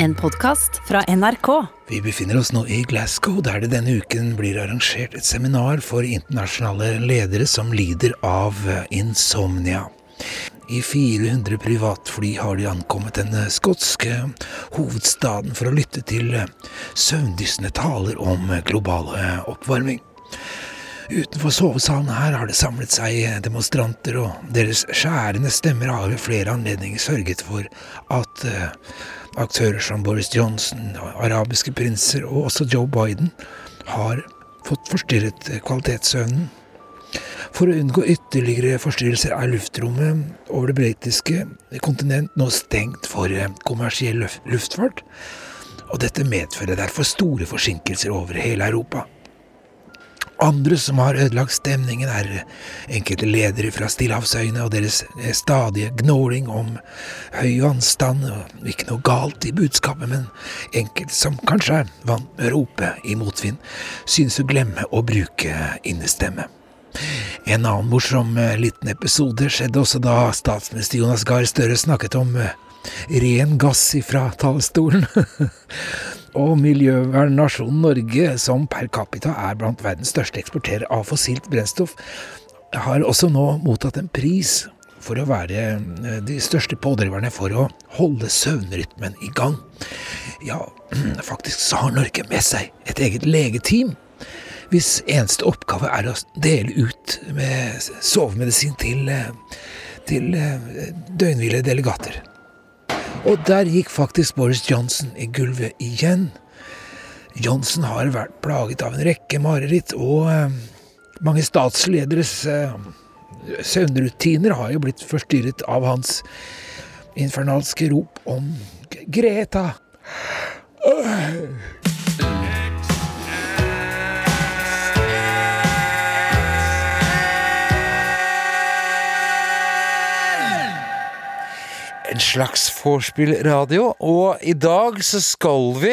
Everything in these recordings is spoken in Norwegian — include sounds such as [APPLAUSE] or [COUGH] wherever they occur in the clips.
En podkast fra NRK. Vi befinner oss nå i Glasgow, der det denne uken blir arrangert et seminar for internasjonale ledere som lider av eh, insomnia. I 400 privatfly har de ankommet den eh, skotske hovedstaden for å lytte til eh, søvndyssende taler om global oppvarming. Utenfor sovesalen her har det samlet seg demonstranter, og deres skjærende stemmer har ved flere anledninger sørget for at aktører som Boris Johnson, arabiske prinser og også Joe Biden har fått forstyrret kvalitetssøvnen. For å unngå ytterligere forstyrrelser er luftrommet over det britiske kontinent nå stengt for kommersiell luftfart, og dette medfører derfor store forsinkelser over hele Europa. Andre som har ødelagt stemningen, er enkelte ledere fra Stillehavsøyene og deres eh, stadige gnåling om høy vannstand, ikke noe galt i budskapet, men enkelte som kanskje er vant med å rope i motvind, synes å glemme å bruke innestemme. En annen morsom eh, liten episode skjedde også da statsminister Jonas Gahr Støre snakket om eh, ren gass ifra talerstolen. [LAUGHS] og miljøvernnasjonen Norge, som per capita er blant verdens største eksporterer av fossilt brennstoff, har også nå mottatt en pris for å være eh, de største pådriverne for å holde søvnrytmen i gang. Ja, [CLEARS THROAT] faktisk så har Norge med seg et eget legeteam hvis eneste oppgave er å dele ut med sovemedisin til, eh, til eh, døgnhvile delegater. Og der gikk faktisk Boris Johnson i gulvet igjen. Johnson har vært plaget av en rekke mareritt, og eh, mange statslederes eh, søvnrutiner har jo blitt forstyrret av hans infernalske rop om Greta. En slags vorspiel-radio, og i dag så skal vi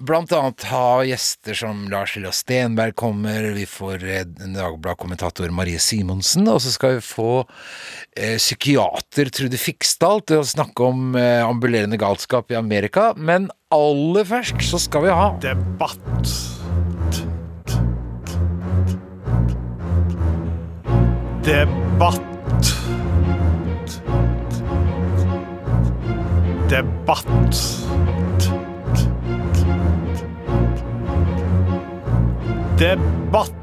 blant annet ha gjester som Lars Lillo Stenberg kommer, vi får eh, Dagblad-kommentator Marie Simonsen, og så skal vi få eh, psykiater Trude Fiksdal til å snakke om eh, ambulerende galskap i Amerika. Men aller først så skal vi ha Debatt. Debatt. Debatt. Debatt.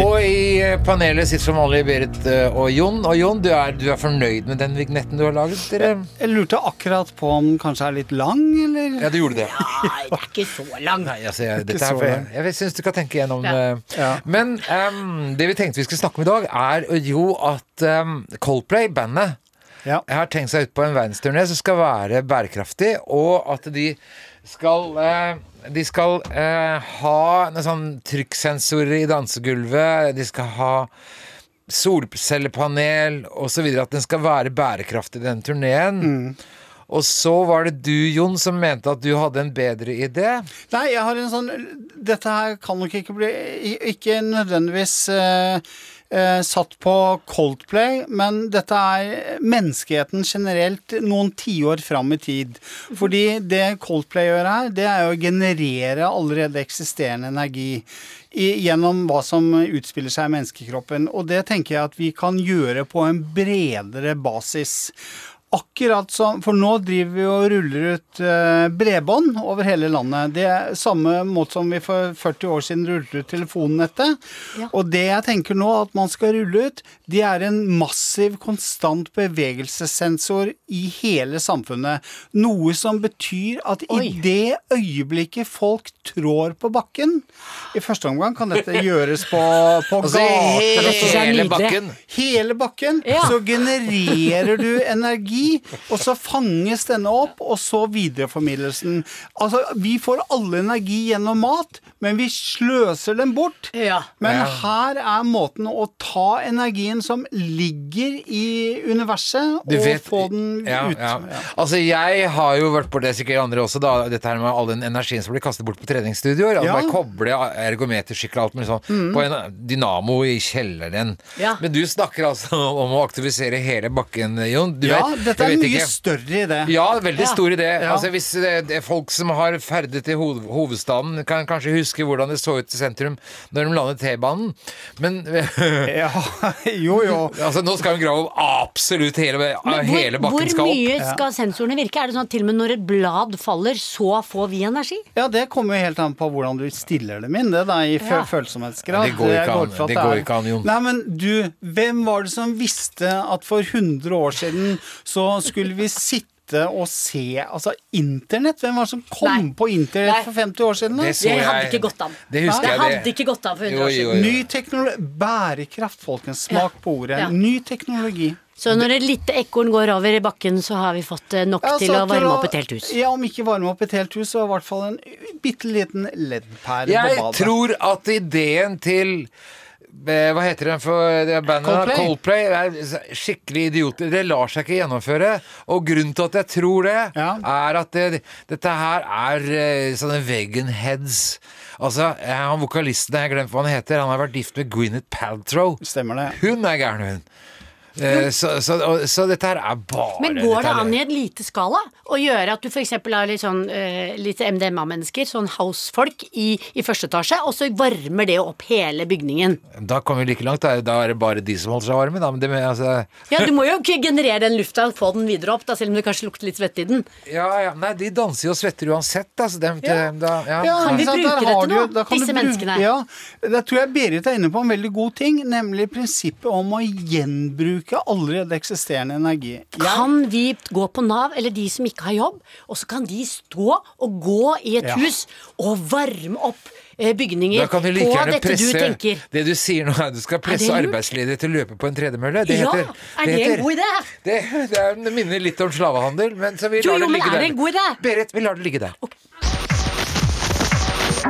Og i eh, panelet sitter som vanlig Berit eh, og Jon. Og Jon, du er, du er fornøyd med den vignetten du har laget? Dere? Jeg lurte akkurat på om den kanskje er litt lang, eller? Ja, du gjorde det. Ja, det er ikke så lang. Nei, altså, jeg, dette er, jeg, jeg syns du kan tenke gjennom ja. Uh, ja. Men um, det vi tenkte vi skulle snakke om i dag, er jo at um, Coldplay, bandet ja. Jeg har tenkt seg ut på en verdensturné som skal være bærekraftig, og at de skal eh, De skal eh, ha noen sånn trykksensorer i dansegulvet. De skal ha solcellepanel osv. At den skal være bærekraftig, den turneen. Mm. Og så var det du, Jon, som mente at du hadde en bedre idé. Nei, jeg har en sånn Dette her kan nok ikke bli Ikke nødvendigvis eh, eh, satt på Coldplay, men dette er menneskeheten generelt noen tiår fram i tid. Fordi det Coldplay gjør her, det er å generere allerede eksisterende energi. I, gjennom hva som utspiller seg i menneskekroppen. Og det tenker jeg at vi kan gjøre på en bredere basis. Akkurat som For nå driver vi og ruller ut eh, bredbånd over hele landet. Det er samme måte som vi for 40 år siden rullet ut telefonnettet. Ja. Og det jeg tenker nå at man skal rulle ut, det er en massiv, konstant bevegelsessensor i hele samfunnet. Noe som betyr at Oi. i det øyeblikket folk trår på bakken I første omgang kan dette [LAUGHS] gjøres på, på altså, gater. Hele bakken. Hele bakken. Ja. Så genererer du energi og så fanges denne opp, og så videreformidles den. Altså, vi får alle energi gjennom mat, men vi sløser den bort. Ja. Men ja. her er måten å ta energien som ligger i universet, og vet, få den ja, ut. Altså, jeg har jo vært på det, sikkert andre også, da, dette her med all den energien som blir kastet bort på treningsstudioer. At Bare kobler ergometersykkel og alt mulig sånn mm. på en dynamo i kjelleren. Men du snakker altså om å aktivisere hele bakken, Jon. Du vet, dette er en mye ikke. større idé. Ja, veldig stor idé. Ja. Altså, hvis det, det er folk som har ferdet til hov hovedstaden, kan kanskje huske hvordan det så ut i sentrum når de landet T-banen. Men [LAUGHS] Ja, jo, jo. altså, nå skal hun grave opp absolutt hele, Men hele hvor, hvor bakken skal opp. Hvor mye skal sensorene virke? Er det sånn at til og med når et blad faller, så får vi energi? Ja, det kommer jo helt an på hvordan du stiller dem inn, det da, i Ja. følsomhetsgrad. Det går ikke an. Det går ikke an, Jon. Nei, men du, hvem var det som visste at for 100 år siden så skulle vi sitte og se Altså, internett? Hvem var det som kom Nei. på internett Nei. for 50 år siden? da? Det Det hadde jeg- ikke gått an. Det Det jeg. hadde ikke gått an for 100 Jo, år jo, siden. jo. Ny teknologi Bærekraft, folkens. Smak på ordet. Ja. Ny teknologi. Så når et lite ekorn går over i bakken, så har vi fått eh, nok Ja, til å varme opp et helt hus. Ja, om ikke varme opp et helt hus, så i hvert fall en bitte liten LED-pære på Jeg tror at ideen til hva heter den for det bandet? Coldplay. Coldplay er skikkelig idioter. Det lar seg ikke gjennomføre. Og grunnen til at jeg tror det, Ja. er at det, dette her er eh, sånne vegan-heads. Altså, eh, han vokalisten, jeg har glemt hva han heter, han har vært gift med Gwyneth Paltrow. Stemmer det. Hun er gæren, hun. Eh, så, så, så dette her er bare Men går det an i et lite skala å gjøre at du f.eks. har litt sånn eh, litt MDMA-mennesker, sånn housefolk, i, i første etasje, og så varmer det opp hele bygningen? Da kommer vi like langt. Da, da er det bare de som holder seg varme. Da. Men det, med- altså, Ja, du må jo ikke generere den lufta og få den videre opp, da, selv om det kanskje lukter litt svette i den. ja, ja, nei, de danser jo og svetter uansett. Altså, dem, Ja. da, ja. Ja, Kan vi bruke dette noe, du- nå, disse menneskene? Ja, da tror jeg Berit er inne på en veldig god ting, nemlig prinsippet om å gjenbruke allerede eksisterende energi. Jeg, Kan vi gå på Nav, eller de som ikke har jobb, og så kan de stå og gå i et Ja. hus og varme opp eh, bygninger Da kan du like på gjerne dette presse du tenker. Det du sier nå, er du skal presse det arbeidsledige til å løpe på en tredemølle. Det Ja, er det en god idé? Det, det, er, det minner litt om slavehandel, men så vi Jo, lar jo, det ligge er der. det? Berit, vi lar det ligge der.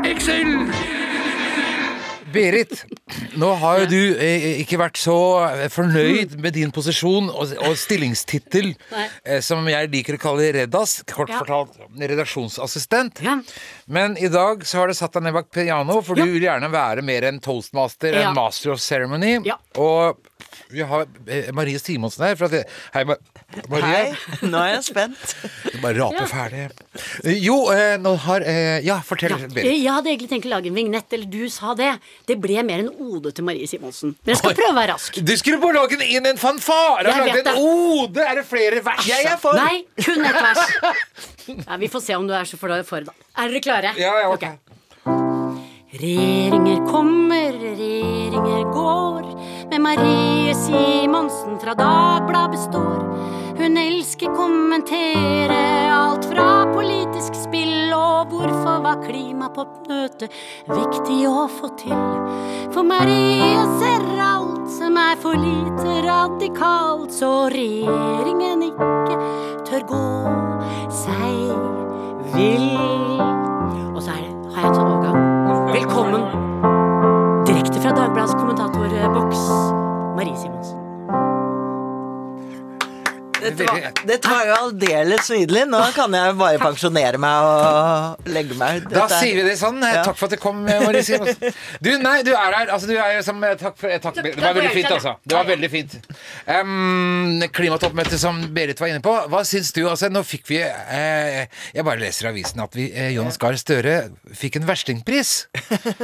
Excel! Berit, nå har jo du eh, ikke vært så eh, fornøyd med din posisjon og, og stillingstittel, eh, som jeg liker å kalle Reddas, kort Ja. fortalt redaksjonsassistent. Ja. Men i dag så har du satt deg ned bak piano, for Ja. du vil gjerne være mer en toastmaster, Ja. en master of ceremony. Ja. Og vi har eh, Marie Simonsen her. Fra, hei, Ma- Marie. Hei, nå er jeg spent. Du bare raper Ja. ferdig. Eh, Jo, eh, nå har Ja, fortell, Ja, jeg hadde egentlig tenkt å lage en vignett, eller du sa det. Det ble mer en ode til Marie Simonsen. Men jeg skal prøve å være rask. Du skulle bare lage inn en fanfare! Jeg Lage en det. ode! Er det flere vers? Jeg er for! Nei, kun ett vers. [LAUGHS] Ja, vi får se om du er så for, da. Er dere klare? Ja, ja, ok. Regjeringer kommer, regjeringer går. Med Marie Simonsen fra Dagbladet består. Hun elsker kommentere alt fra politisk spill og hvorfor var klimatoppmøtet viktig å få til. For Marie ser alt som er for lite radikalt, så regjeringen ikke tør gå seg vill. Og så er det, har jeg en sånn overgang. Velkommen direkte fra Dagbladets kommentatorboks, Marie Simonsen. Dette var, dette var jo aldeles nydelig. Nå kan jeg bare pensjonere meg og legge meg. Da er- sier vi det sånn. Ja. Takk for at du kom, Marie Du, nei, du er her. Altså, du er jo som eh, Takk for eh, takk, Det var veldig fint, altså. Det var veldig fint. Um, klimatoppmøtet som Berit var inne på. Hva syns du? Altså, nå fikk vi eh, Jeg bare leser i avisen at vi, eh, Jonas Gahr Støre fikk en verstingpris.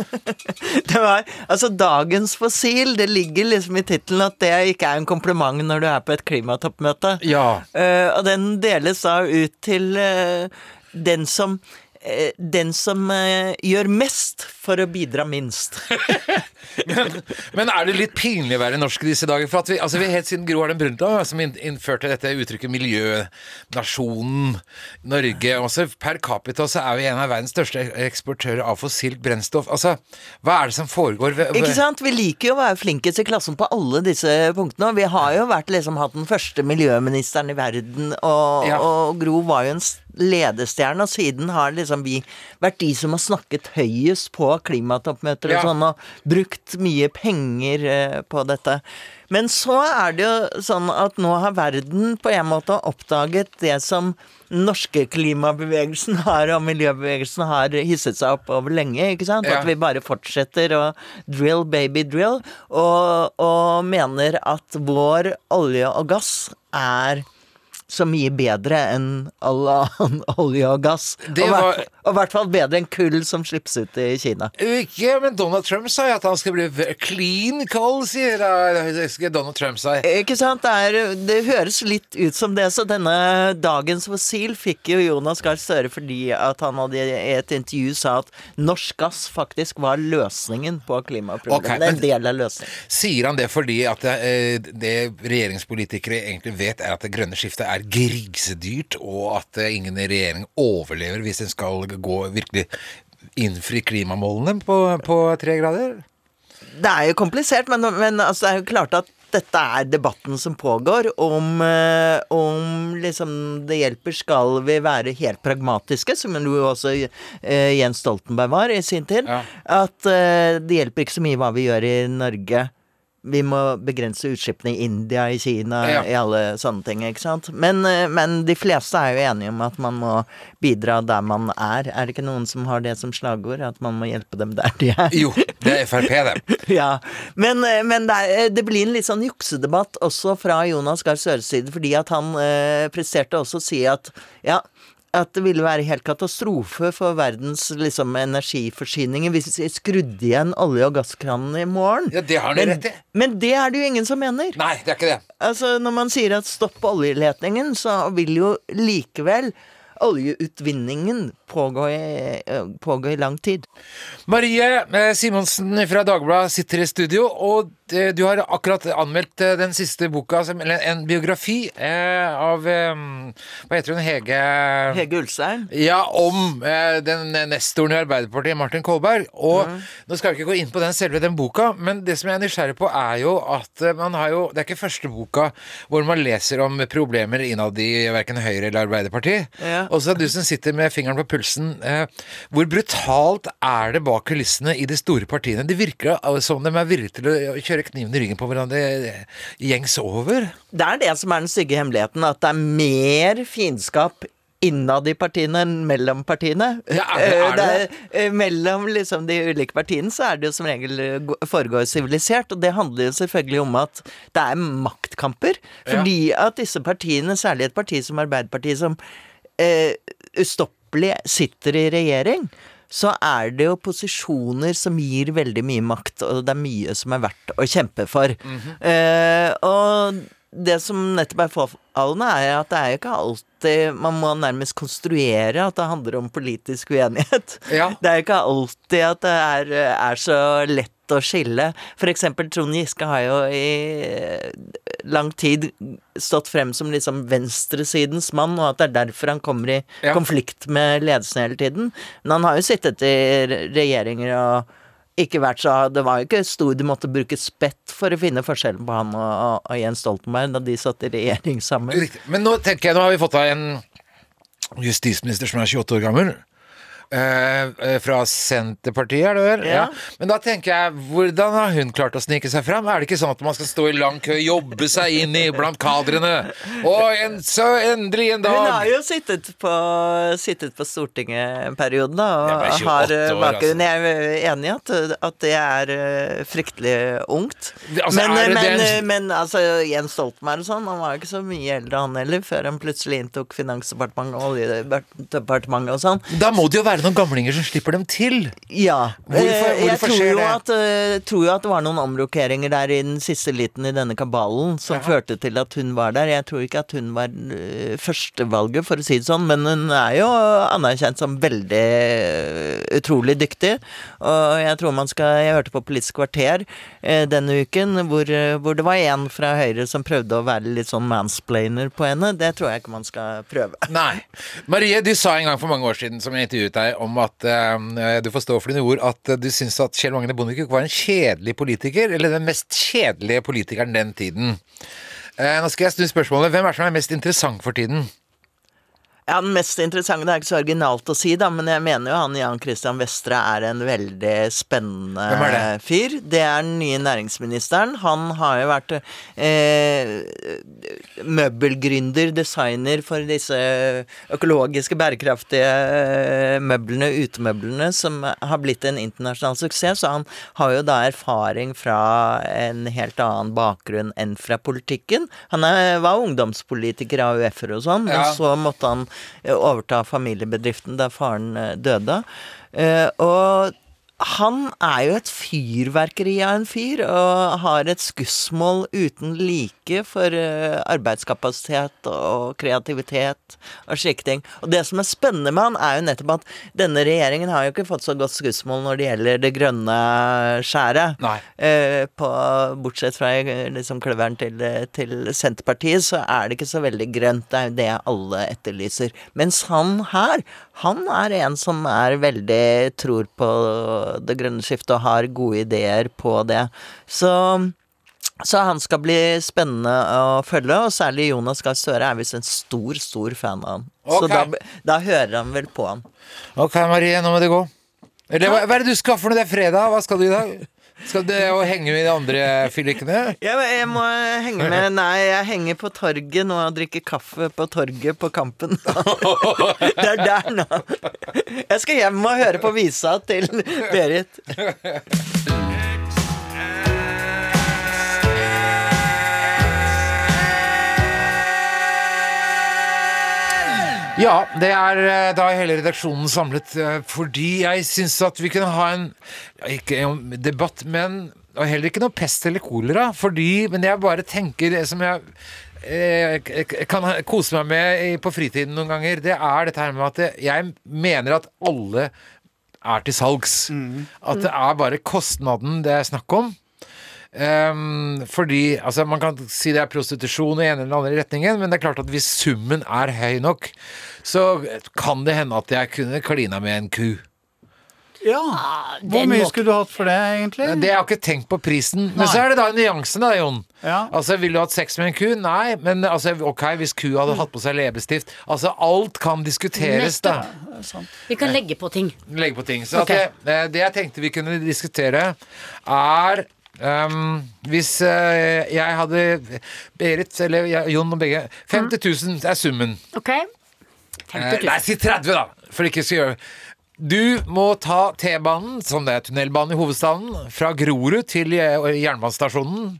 [LAUGHS] Det var, altså Dagens fossil, det ligger liksom i tittelen at det ikke er en kompliment når du er på et klimatoppmøte. Ja. Eh, og den deles da ut til uh, den som eh, den som eh, gjør mest for å bidra minst. [LAUGHS] Men, men er det litt pinlig å være norsk i disse dager? For at vi, altså vi Helt siden Gro Harlem Brundtland som innførte dette uttrykket miljønasjonen Norge også Per capita så er vi en av verdens største eksportører av fossilt brennstoff. Altså, Hva er det som foregår? Ikke sant? Vi liker jo å være flinkest i klassen på alle disse punktene. Og vi har jo vært liksom hatt den første miljøministeren i verden, og, Ja. og Gro var jo en ledestjerne, og siden har liksom vi vært de som har snakket høyest på klimatoppmøter og Ja. sånn, og brukt mye penger eh, på dette. Men så er det jo sånn at nå har verden på en måte oppdaget det som norske klimabevegelsen har, og miljøbevegelsen har hisset seg opp over lenge, ikke sant? Ja. At vi bare fortsetter å drill baby drill, og, og mener at vår olje og gass er så mye bedre enn all annen [LAUGHS] olje og gass. Det var- og i hvert fall bedre enn kull som slippes ut i Kina. Ikke, men Donald Trump sa jo at han skal bli clean coal, sier Donald Trump sa. Ikke sant? Det, er, det høres litt ut som det, så denne dagens fossil fikk jo Jonas Gahr Støre fordi at han hadde i et intervju sa at norsk gass faktisk var løsningen på klimaproblemet. Ok, det men- en del av løsningen. Sier han det fordi at det, eh, det regjeringspolitikere egentlig vet, er at det grønne skiftet er grisedyrt, og at ingen ingen regjering overlever hvis den skal gå virkelig innfri klimamålene på, på tre grader? Det er jo komplisert, men, men altså, det er jo klart at dette er debatten som pågår om, eh, om liksom det hjelper skal vi være helt pragmatiske, som jo også eh, Jens Stoltenberg var i sin tid. Ja. At eh, det hjelper ikke så mye hva vi gjør i Norge. Vi må begrense utslippene i India, i Kina, Ja. i alle sånne ting. ikke sant? Men, eh, men de fleste er jo enige om at man må bidra der man er. Er det ikke noen som har det som slagord? At man må hjelpe dem der de er? Jo, det er Frp, det. [LAUGHS] Ja, men, eh, men det, er, det blir en litt sånn juksedebatt også fra Jonas Gahr Søres side, fordi at han eh, presterte også å si at ja, at det ville være helt katastrofe for verdens liksom, energiforsyninger hvis vi skrudde igjen olje- og gasskranene i morgen. Ja, det har de men, rett i. men det er det jo ingen som mener. Nei, det er ikke det. Altså, når man sier at stopp oljeletingen, så vil jo likevel oljeutvinningen pågå i, eh, pågå i lang tid. Marie eh, Simonsen fra Dagbladet sitter i studio, og du har akkurat anmeldt eh, den siste boka, eller en biografi eh, av eh, Hva heter hun? Hege Hege Ulstein. Ja, om eh, den nestoren i Arbeiderpartiet, Martin Kolberg. Og nå skal vi ikke gå inn på den selve den boka, men det som jeg er nysgjerrig på, er jo at eh, man har jo Det er ikke første boka hvor man leser om problemer innad i verken Høyre eller Arbeiderpartiet. Ja. Og så er du som sitter med fingeren på pulsen, eh, hvor brutalt er det bak kulissene i de store partiene? Det virker eh, som de er villige til å kjøre kniven i ryggen på hverandre eh, gjengs over. Det er det som er den stygge hemmeligheten, at det er mer fiendskap innad i partiene enn mellom partiene. Ja, er det- Eh, er det eh, mellom liksom de ulike partiene så er det jo som regel gå- foregår sivilisert, og det handler jo selvfølgelig om at det er maktkamper. Fordi at disse partiene, særlig et parti som Arbeiderpartiet, som eh, ustoppelig sitter i regjering, så er det jo posisjoner som gir veldig mye makt, og det er mye som er verdt å kjempe for. eh, og det som nettopp er påfallende, er at det er jo ikke alltid Man må nærmest konstruere at det handler om politisk uenighet. Ja. [LAUGHS] Det er jo ikke alltid at det er, er så lett å skille. For eksempel Trond Giske har jo i lang tid stått frem som liksom venstresidens mann, og at det er derfor han kommer i Ja. konflikt med ledelsen hele tiden. Men han har jo sittet i regjeringer og ikke vært så Det var jo ikke stor Du måtte bruke spett for å finne forskjellen på han og, og, og Jens Stoltenberg da de satt i regjering sammen. Riktig. Men nå tenker jeg, nå har vi fått av en justisminister som er 28 år gammel. Eh, eh, fra Senterpartiet, er det vel? Ja. Men da tenker jeg, hvordan har hun klart å snike seg fram? Er det ikke sånn at man skal stå i lang kø, jobbe seg inn i blant kadrene? Og en, så endelig en dag Hun har jo sittet på, sittet på Stortinget en periode, da, og har eh, bakgrunn. altså. Jeg er enig i at, at det er eh, fryktelig ungt. Altså, men, det men, den- men altså, Jens Stoltenberg og sånn, han var jo ikke så mye eldre han heller, før han plutselig inntok Finansdepartementet og Oljedepartementet og sånn. Da må det jo være noen gamlinger som slipper dem til. Ja. Hvorfor- eh, jeg hvorfor tror skjer jo, det? at, eh, tror jo at det var noen omrokeringer der i den siste liten i denne kabalen som førte til at hun var der. Jeg tror ikke at hun var eh, førstevalget, for å si det sånn, men hun er jo anerkjent som veldig utrolig dyktig. Og jeg tror man skal Jeg hørte på Politisk kvarter denne uken hvor, hvor det var en fra Høyre som prøvde å være litt sånn mansplainer på henne. Det tror jeg ikke man skal prøve. Nei. Marie, du sa en gang for mange år siden som jeg intervjuet deg om at eh, du får stå for dine ord, at eh, du syns at Kjell Magne Bondevik var en kjedelig politiker, eller den mest kjedelige politikeren den tiden. Eh, nå skal jeg snu spørsmålet. Hvem er som er mest interessant for tiden? Ja, Den mest interessante, det er ikke så originalt å si, da, men jeg mener jo han Jan Christian Vestre er en veldig spennende Hvem er det? fyr. Det er den nye næringsministeren. Han har jo vært eh, møbelgründer, designer for disse økologiske, bærekraftige eh, møblene, utemøblene, som har blitt en internasjonal suksess. Så han har jo da erfaring fra en helt annen bakgrunn enn fra politikken. Han er, var ungdomspolitiker av UF-er og sånn, Ja. men så måtte han overta familiebedriften da faren eh, døde. Eh, og han er jo et fyrverkeri av en fyr, og har et skussmål uten like for eh, arbeidskapasitet og kreativitet og slike ting. Og det som er spennende med han, er jo nettopp at denne regjeringen har jo ikke fått så godt skussmål når det gjelder det grønne skjæret. Nei. Eh, på, bortsett fra eh, liksom kløveren til, til Senterpartiet, så er det ikke så veldig grønt. Det er jo det alle etterlyser. Mens han her, han er en som er veldig tror på det grønne skiftet og har gode ideer på det. Så så han skal bli spennende å følge, og særlig Jonas Gahr Støre er visst en stor, stor fan av han. Så da, da hører han vel på han. Ok, Marie, nå må det gå. Eller, hva, hva er det du skal for noe? Det er fredag. Hva skal du i dag? Skal du henge med de andre fyllikene? Jeg, jeg må henge med [LAUGHS] Nei, jeg henger på torget nå og drikker kaffe på torget på Kampen. [LAUGHS] Det er der nå. Jeg skal hjem og høre på visa til Berit. [LAUGHS] Ja, det er eh, da hele redaksjonen samlet eh, fordi jeg syns at vi kunne ha en Ikke en debatt, men og heller ikke noe pest eller kolera. Fordi, men jeg bare tenker det som jeg eh, kan kose meg med på fritiden noen ganger, det er dette her med at jeg mener at alle er til salgs. At det er bare kostnaden det er snakk om. Ehm, fordi altså Man kan si det er prostitusjon i ene eller andre retningen, men det er klart at hvis summen er høy nok, så kan det hende at jeg kunne klina med en ku. Ja. Hvor mye skulle du hatt for det, egentlig? Det jeg har ikke tenkt på prisen. Men Nei. så er det da nyansen, da, Jon. Ja. Altså, Vil du hatt sex med en ku? Nei, men altså, ok, hvis kua hadde hatt på seg leppestift Altså, alt kan diskuteres, da. Vi kan legge på ting. legge på ting. Så okay. at det, eh, det jeg tenkte vi kunne diskutere, er ehm, hvis uh, jeg hadde Berit, eller jeg, Jon og begge 50 000 er summen. OK? 50 000. Uh, nei, si 30, da! For ikke skal gjøre Du må ta T-banen, som det er tunnelbanen i hovedstaden, fra Grorud til eh, jernbanestasjonen.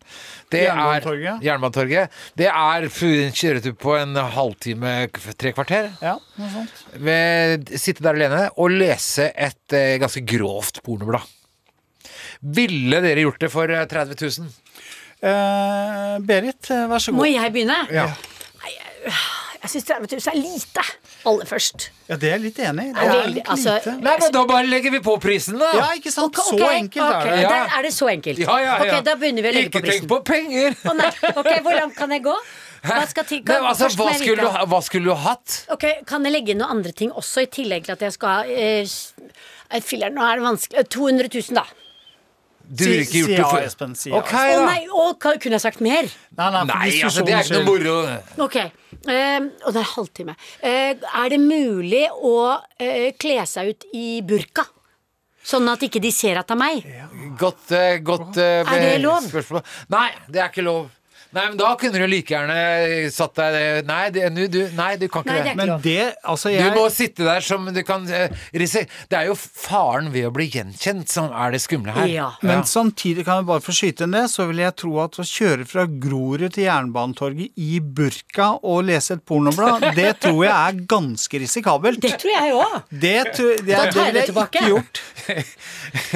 Det Jernbanetorget. Er, Jernbanetorget. Det er en kjøretur på en halvtime, tre kvarter. Ja, noe sånt. ved, sitte der alene og lese et eh, ganske grovt pornoblad. Ville dere gjort det for eh, 30 000? Eh, Berit, eh, vær så god. Må jeg begynne? Ja. Jeg syns 30 000 er lite. Aller først. Ja, det er jeg litt enig i. Det Er veldig- litt altså- lite. Nei, men da bare legger vi på prisen, da! Ja, ikke sant? Okay, Så enkelt okay. er det. Ja. Der er det så enkelt. Ja, ja, ja. Ok, Da begynner vi å legge Ikke på prisen. Ikke tenk på penger! Å nei, ok, Hvor langt kan jeg gå? Hva, skal til, Nei, altså, hva, skulle du, hva skulle du hatt? Ok, Kan jeg legge inn noen andre ting også, i tillegg til at jeg skal ha eh, eh, Filler'n, nå er det vanskelig. Eh, 200 000, da. Du ville ikke gjort det ja, Espen, si Ok, ja. Å da. nei, å, hva- kunne jeg sagt mer? Nei, nei, for Nei, altså, det er ikke noe skyld. moro. Ok. eh, og det er halvtime. Eh, er det mulig å eh, kle seg ut i burka? Sånn at ikke de ser at det er meg? Godt, eh, godt eh, Er det lov? spørsmål. Nei, det er ikke lov. Nei, men da kunne du like gjerne satt deg Nei, det, nu- du, nei du kan ikke Nei, det er ikke Men lov. det, altså Du må sitte der som du kan eh, risi- Det er jo faren ved å bli gjenkjent som er det skumle her. Ja. Men samtidig kan jeg bare få skyte inn det, så vil jeg tro at å kjøre fra Grorud til Jernbanetorget i burka og lese et pornoblad, [LAUGHS] det tror jeg er ganske risikabelt. Det tror jeg òg. Det, tror- det, Da tar jeg det jeg tilbake. ikke gjort.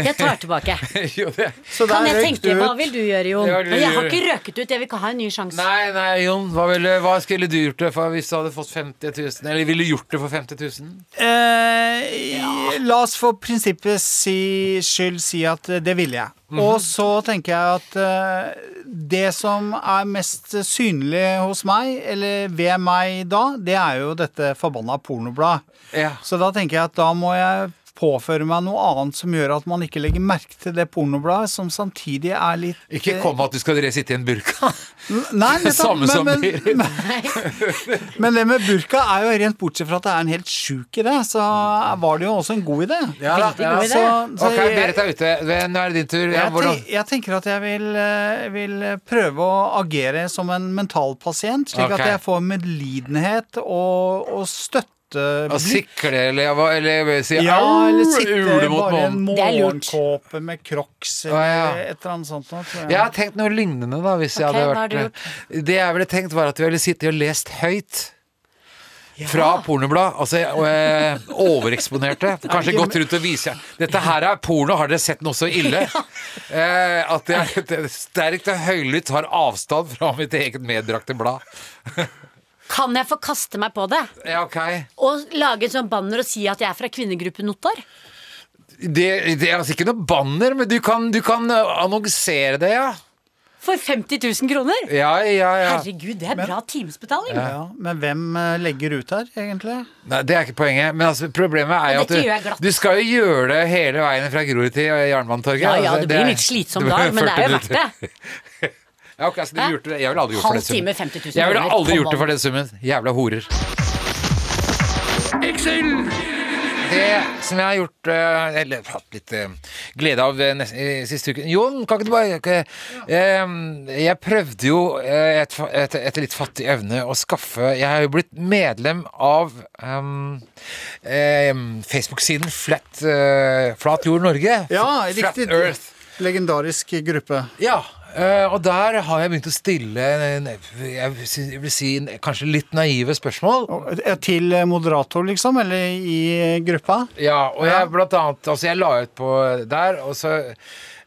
Jeg tar tilbake. [LAUGHS] jo, det. Så Kan der jeg røyk tenke, du Hva vil du gjøre, Jon? Ja, du Men jeg har gjør- ikke røket ut. Jeg vil ikke ha en ny sjanse. Nei, nei, Jon, hva, ville, hva skulle du gjort det for hvis du hadde fått 50 000? Eller ville du gjort det for 50 000? Eh, La oss for prinsippets si, skyld si at eh, det ville jeg. Mhm. Og så tenker jeg at uh, det som er mest synlig hos meg, eller ved meg da, det er jo dette forbanna pornobladet. Ja. Så da tenker jeg at da må jeg påføre meg noe annet som gjør at man ikke legger merke til det pornobladet, som samtidig er litt Ikke kom med at du skal sitte i en burka. Nei, [LAUGHS] nettopp, Samme som men, Berit. men, [LAUGHS] men det med burka er jo rent bortsett fra at det er en helt sjuk idé, så var det jo også en god idé. Ja, da, ja. god idé. Så, så Ok, Berit er ute. Nå er det din tur. Ja, jeg, jeg tenker at jeg vil, eh, vil prøve å agere som en mentalpasient, slik okay. at jeg får medlidenhet og, og støtte Å sikle eller, hva- eller si Ja, eller sitte ule mot bare en månen. Det er lurt. morgenkåpe med crocs eller Å, ja. et eller annet sånt. noe, jeg. Jeg har tenkt noe lignende, da, hvis jeg hadde vært med. Det jeg ville tenkt, var at vi ville sittet og lest høyt. Fra pornoblad. Altså eh, overeksponerte. [LAUGHS] Kanskje gått rundt og vise Dette her er porno, har dere sett noe så ille? [LAUGHS] Eh, at jeg sterkt og høylytt har avstand fra mitt eget medbrakte blad. [LAUGHS] Kan jeg få kaste meg på det? Ja, ok. Og lage en sånn banner og si at jeg er fra kvinnegruppen Notar? Det, det er altså ikke noe banner, men du kan, du kan eh, annonsere det, ja. For 50 000 kroner? Ja, ja, ja. Herregud, det er bra timesbetaling. Ja, men hvem eh, legger ut her, egentlig? Nei, Det er ikke poenget. Men altså, problemet er jo at du, du skal jo gjøre det hele veien fra Grorud til Jernbanetorget. Ja, ja, Altså, det blir er- litt slitsom da, dag, men det er jo verdt det. Ja, okay, altså, Hæ? gjorde det. Jeg ville aldri gjort for Halv den summen. time, 50 000 Jeg ville aldri gjort det for den summen. Jævla horer. Excel! Det som jeg har gjort eh, Eller hatt litt eh, glede av neste, eh, siste uken Jon, kan ikke du bare ikke, eh, Jeg prøvde jo etter, et, et, etter litt fattig evne å skaffe Jeg har jo blitt medlem av um, eh, Facebook-siden Flat, uh, Flat Jord Norge. Ja, Flat riktig. Earth. Legendarisk gruppe. Ja, eh, og der har jeg begynt å stille en- jeg vil si- kanskje litt naive spørsmål. Eh, Til moderator, liksom? Eller i gruppa? Ja, og jeg blant annet Altså, jeg la ut på der, og så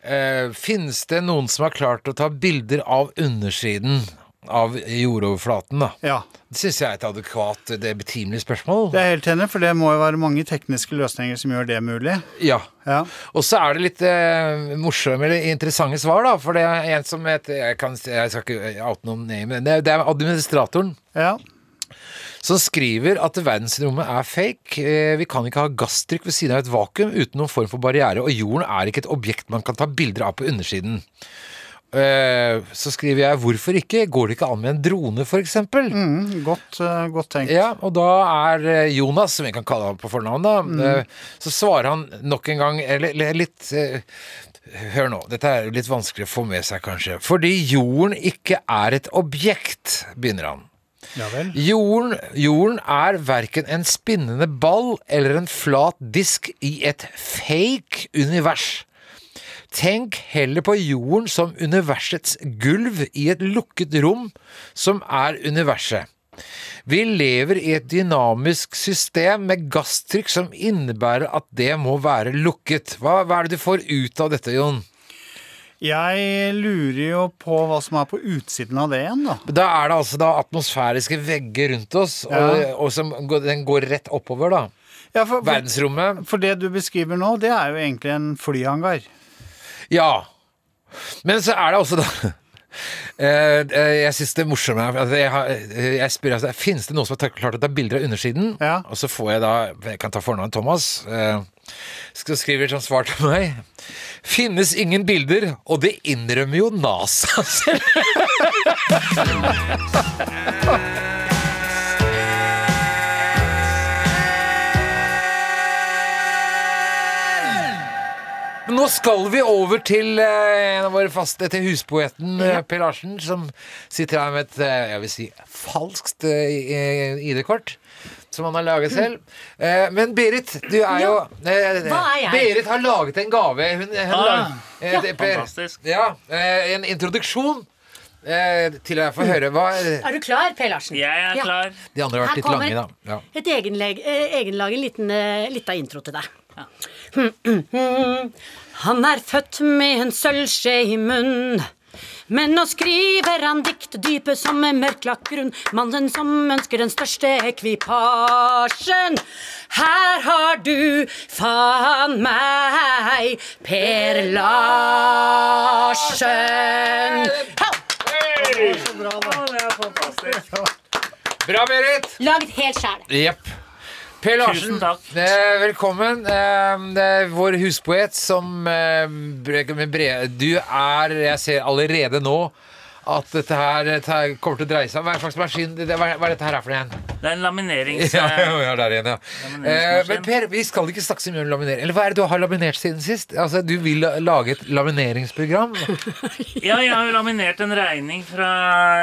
uh, Finnes det noen som har klart å ta bilder av undersiden av jordoverflaten, da? Ja. Det syns jeg er et adekvat, det er betimelig spørsmål. Det er helt enig, for det må jo være mange tekniske løsninger som gjør det mulig. Ja. Ja. Og så er det litt eh, morsomme eller interessante svar, da. For det er en som heter Jeg, kan, jeg skal ikke oute noen name, men det, det er administratoren. ja. som skriver at verdensrommet er fake. Eh, Vi kan ikke ha gasstrykk ved siden av et vakuum uten noen form for barriere, og jorden er ikke et objekt man kan ta bilder av på undersiden. Eh, Så skriver jeg hvorfor ikke? Går det ikke an med en drone, f.eks.? Mm, godt, eh, godt tenkt. Ja, og da er eh, Jonas, som vi kan kalle ham på fornavn, da, mm. så svarer han nok en gang eller, litt Hør nå, dette er litt vanskelig å få med seg, kanskje. Fordi jorden ikke er et objekt, begynner han. Ja vel. Jorden, jorden er verken en spinnende ball eller en flat disk i et fake univers. Tenk heller på jorden som universets gulv i et lukket rom, som er universet. Vi lever i et dynamisk system med gasstrykk som innebærer at det må være lukket. Hva, hva er det du får ut av dette, Jon? Jeg lurer jo på hva som er på utsiden av det igjen, da. Da er det altså da atmosfæriske vegger rundt oss, og, Ja. og som den går rett oppover, da. Ja, for, Verdensrommet. for det du beskriver nå, det er jo egentlig en flyhangar. Ja. Men så er det også da [LAUGHS] eh, eh, Jeg syns det morsomme at jeg, har, eh, jeg spør altså, Finnes det noen som har klart å ta bilder av undersiden? Ja. Og så får jeg da Jeg kan ta fornavnet Thomas. Skal Så skriver som svar til meg Finnes ingen bilder, og det innrømmer jo NASA selv. [LAUGHS] Nå skal vi over til eh, en av våre faste, til huspoeten eh, Per Larsen, som sitter her med et eh, jeg vil si, falskt ID-kort. Som han har laget selv. Eh, men Berit, du er jo Hva er jeg? Berit har laget en gave. Hun, hun Ah, lag- eh, det- Per, fantastisk. Ja, en introduksjon eh, til å få høre. Hva Er du klar, Per Larsen? Jeg er Ja. klar. De andre har Her litt lange, da. Ja. Et egenlag, egenlag egenlaget liten, lita intro til deg. Han er født med en sølvskje i munn. Men nå skriver han dikt dype som en mørklagt grunn. Mannen som ønsker den største ekvipasjen. Her har du faen meg Per Larsen. Ha! Bra, Berit! Laget helt sjæl. Jepp. Per Larsen, Tusen takk. eh, velkommen. Eh, det er vår huspoet som eh, Du er Jeg ser allerede nå at dette her, dette her kommer til å dreie seg om Hva er det, hva, er- dette her for en? Det er en laminerings... [LAUGHS] Ja, ja, ja, der igjen, ja. Eh, men Per, vi skal ikke snakke så mye om laminering. Eller hva er det du har laminert siden sist? Altså, Du vil lage et lamineringsprogram? [LAUGHS] Ja, jeg har jo laminert en regning fra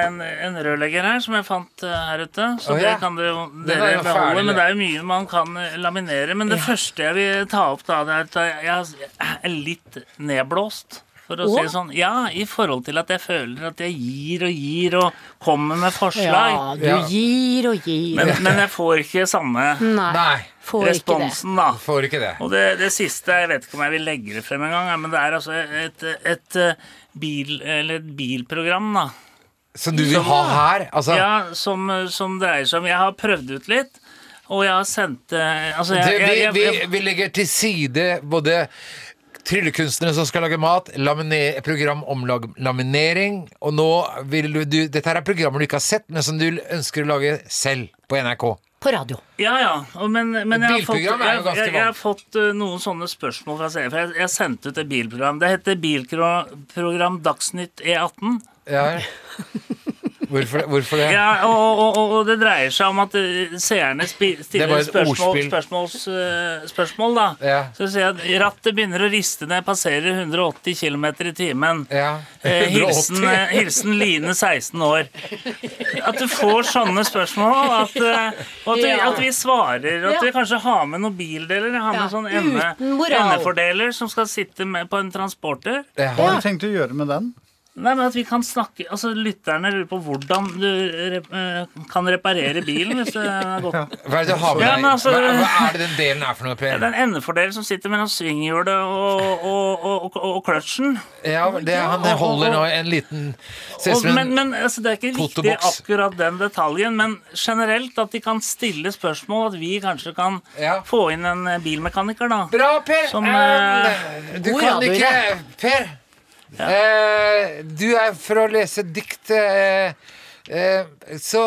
en, en rørlegger her, som jeg fant eh, her ute. Så oh, ja. det kan dere, er dere jo ferdig. Men det. er jo mye man kan eh, laminere. Men det første jeg vil ta opp, da, det er at jeg er litt nedblåst. For å si det sånn. Ja, i forhold til at jeg føler at jeg gir og gir og kommer med forslag. Ja, du Ja. gir og gir. Men, men jeg får ikke samme Nei, responsen, da. får ikke det. Og det, det siste, jeg vet ikke om jeg vil legge det frem engang, men det er altså et, et, bil, eller et bilprogram, da. Som du vil ha her? Altså, Ja, som, som dreier seg om Jeg har prøvd ut litt, og jeg har sendt eh, Altså, jeg, det, vi, jeg, jeg, vi, vi legger til side både tryllekunstnere som skal lage mat, lamine- program om lag, laminering, og nå vil du, du Dette her er programmer du ikke har sett, men som du ønsker å lage selv på NRK. På radio. ja, ja. Men, men jeg, har fått, jeg, jeg, jeg har fått eh, noen sånne spørsmål fra seere. For jeg, jeg sendte ut et bilprogram. Det heter Bilprogram Dagsnytt E18. Ja. [LAUGHS] Hvorfor, hvorfor det? Ja, og, og, og, det dreier seg om at eh, seerne stiller var spørsmål, eh, spørsmål, da. Ja. Så sier jeg at rattet begynner å riste når jeg passerer 180 km i timen. Ja. Eh, [LAUGHS] 180. hilsen, hilsen Line, 16 år. At du får sånne spørsmål, at, og at, vi, at vi svarer. Og at vi kanskje har med noen bildeler. Har med sånn ende, endefordeler som skal sitte med på en transporter. Ja. Hva har du tenkt å gjøre med den? Nei, men at vi kan snakke Altså, Lytterne lurer på hvordan du rep eh, kan reparere bilen hvis det er godt... Hva er det du har med deg? altså- hva, hva er det den delen er for noe, Per? Det er en endefordel som sitter mellom svinghjulet og, og, og, og, kløtsjen. Ja, det, han holder nå en liten Ser ut som men en men altså, det er ikke viktig akkurat den detaljen, men generelt at de kan stille spørsmål, at vi kanskje kan Ja. få inn en bilmekaniker, da. Bra, Per! Som, um, du kan radio, ikke Per! Eh, du er for å lese dikt, eh, eh, så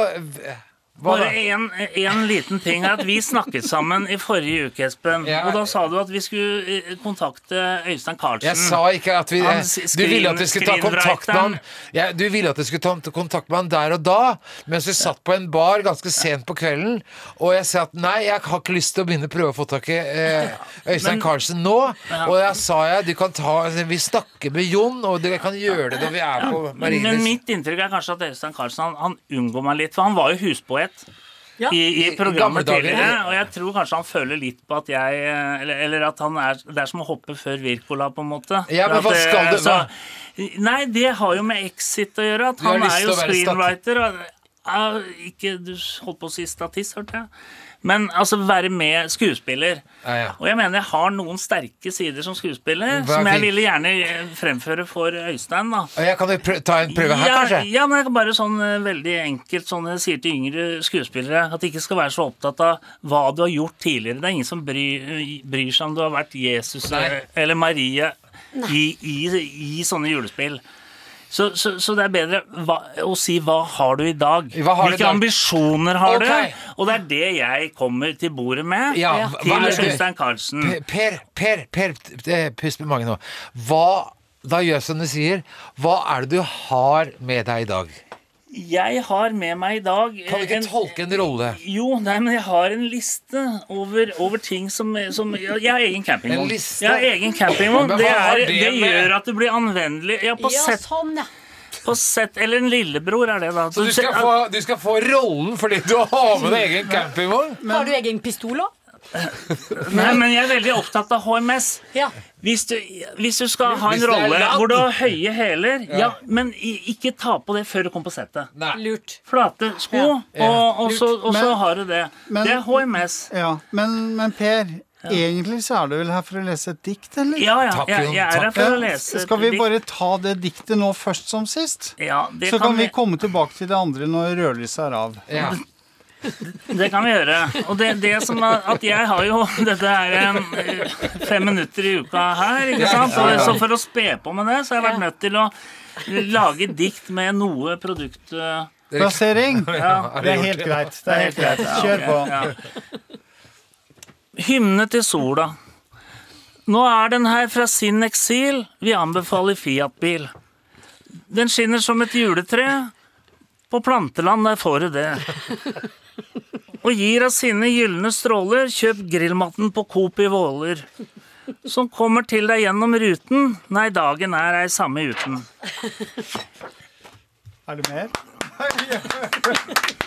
Bare en liten ting er at Vi snakket sammen i forrige uke, Espen. Ja. Og da sa du at vi skulle eh, kontakte Øystein Carlsen. Jeg sa ikke at vi Han eh, Du ville at vi skulle ta kontakt med han ja, Du ville at vi skulle ta kontakt med han der og da, mens vi satt på en bar ganske sent på kvelden, og jeg sa at nei, jeg har ikke lyst til å begynne å prøve å få tak i eh, Øystein Men- Carlsen nå. Og da sa jeg du kan ta Vi snakker med Jon, og dere kan gjøre det når vi er på Men, men mitt inntrykk er kanskje at Øystein Carlsen han, han unngår meg litt, for han var jo huspoet. Ja. I, i programmet tidligere, og jeg tror kanskje han føler litt på at jeg Eller, eller at han er Det er som å hoppe før Wirkola, på en måte. Ja, men At, hva eh, skal du- så- Nei, det har jo med Exit å gjøre. At han er jo screenwriter. Og, uh, ikke Du holdt på å si statist, hørte jeg. Men altså være med skuespiller. Ja, ja. Og jeg mener jeg har noen sterke sider som skuespiller Hva som jeg fint. ville gjerne eh, fremføre for Øystein. da Og jeg kan jo ta en prøve her, ja, kanskje? Ja, men jeg kan bare sånn eh, veldig enkelt sånn jeg sier til yngre skuespillere at de ikke skal være så opptatt av hva du har gjort tidligere. Det er ingen som bryr, bryr seg om du har vært Jesus Nei. eller, eller Marie i, i, i sånne julespill. Så, så, så det er bedre hva, å si 'hva har du i dag'? Har Hvilke dag? ambisjoner har okay. du? Og det er det jeg kommer til bordet med Ja, Ja. til Øystein Carlsen. Per, Per, per, per pust med magen nå. Hva Da gjør jeg som du sier. Hva er det du har med deg i dag? Jeg har med meg i dag Kan du ikke en- tolke en rolle? Jo, nei, men jeg har en liste over, over ting som, som Jeg har egen campingvogn. Jeg har egen campingvogn. Det, er, det det gjør at det blir anvendelig. Ja, på, Ja, sett, sånn, ja. på sett Eller en lillebror er det, da. Så du skal, få, du skal få rollen fordi du har med deg egen campingvogn? Har du egen pistol òg? Nei, men jeg er veldig opptatt av HMS. Ja. Hvis du, hvis du skal ha en rolle hvor du har høye hæler, ja. men ikke ta på det før du kommer på settet. Nei. Lurt. Flate sko, Ja. og, og, så, og så Men- har du det. men- det er HMS. Ja, men, men Per, egentlig så er du vel her for å lese et dikt, eller? Ja, ja. Takk, Jeg, jeg er her for å Ja, lese Skal vi bare ta det diktet nå først som sist? Ja, det Så kan vi vi, komme tilbake til det andre når rødlyset er av. Ja. [LAUGHS] det kan vi gjøre. Og det, det som er at jeg har jo [LAUGHS] Dette er en fem minutter i uka her, ikke sant? Så, så for å spe på med det, så har jeg vært nødt til å lage dikt med noe produkt... eh, Plassering. [LAUGHS] Ja, Det er helt greit. Det er helt greit. Kjør på. Ja. Hymne til sola. Nå er den her fra sin eksil. Vi anbefaler Fiat-bil. Den skinner som et juletre. På planteland, der får du det. [LAUGHS] Og gir av sine gylne stråler, kjøp grillmatten på Coop i Våler. Som kommer til deg gjennom ruten, nei, dagen er ei samme uten. Er det mer? [LAUGHS] [LAUGHS]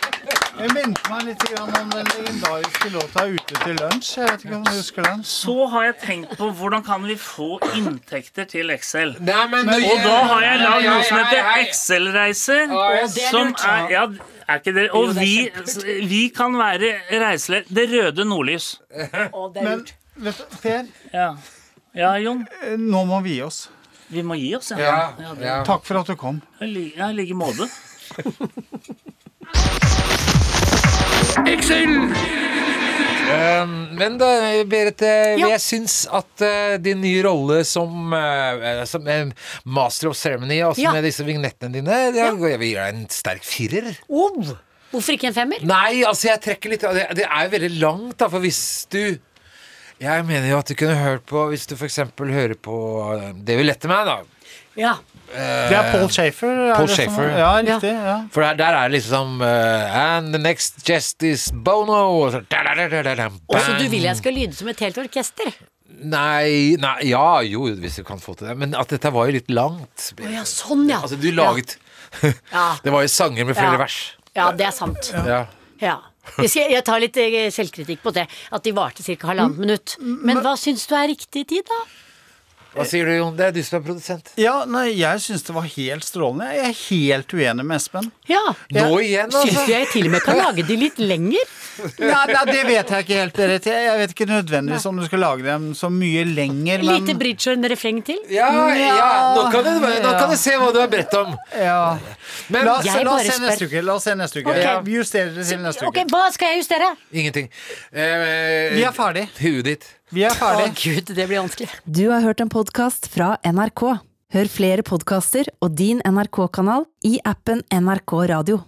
Jeg minte meg litt om den legendariske låta 'Ute til lunsj'. Jeg vet ikke om du husker den? Så har jeg tenkt på hvordan kan vi få inntekter til Excel. Nei, men, Og da har jeg lagd noe som heter Excel-reiser. er Som er, ja, er ikke det? Og vi, vi kan være reiseleder. Det røde nordlys. Er Men vet du, Per, Ja. ja, Jon. nå må vi gi oss. Vi må gi oss, Ja, ja. ja. Takk for at du kom. I like måte. [LAUGHS] Um, men da, Berit, Ja. jeg syns at eh, din nye rolle som, eh, som eh, master of ceremony, altså Ja. med disse vignettene dine, det, jeg vil gi deg en sterk firer. Oh, hvorfor ikke en femmer? Nei, altså jeg trekker litt Det, det er jo veldig langt, da, for hvis du Jeg mener jo at du kunne hørt på Hvis du f.eks. hører på eh, David Letterman, da. Ja. Det er Paul Shafer. er Paul Shafer. som-. Ja, riktig. ja. For der, der er det liksom uh, And the next justice is Bono. Og så, da, da, da, da, da, da, Og så du vil jeg skal lyde som et helt orkester? Nei, nei, ja, jo, hvis du kan få til det. Men at dette var jo litt langt. Oh, ja, sånn ja. Altså, du laget Ja, [LAUGHS] Det var jo sanger med flere Ja. vers. ja det er sant. Ja. Ja. Jeg, jeg tar litt eh, selvkritikk på det, at de varte ca. halvannet minutt. Men hva syns du er riktig tid, da? Hva sier du, Jon? Det er du som er produsent. Ja, nei, jeg syns det var helt strålende. Jeg er helt uenig med Espen. Ja. Nå igjen, Syns du altså. jeg til og med kan lage de litt lenger? Nei, nei, det vet jeg ikke helt, Berit. Jeg vet ikke nødvendigvis om du skal lage dem så mye lenger, men Lite bridge og en refreng til? Ja, ja, nå kan, du, nå kan du se hva du har bedt om. ja. Men La, oss- la oss se neste uke. La oss se neste uke. Okay. Ja, vi justerer det til neste Ok. Hva skal jeg justere? ingenting. Eh, Vi er ferdig. Huet ditt. Vi er Å gud, det blir vanskelig. Du har hørt en podkast fra NRK. Hør flere podkaster og din NRK-kanal i appen NRK Radio.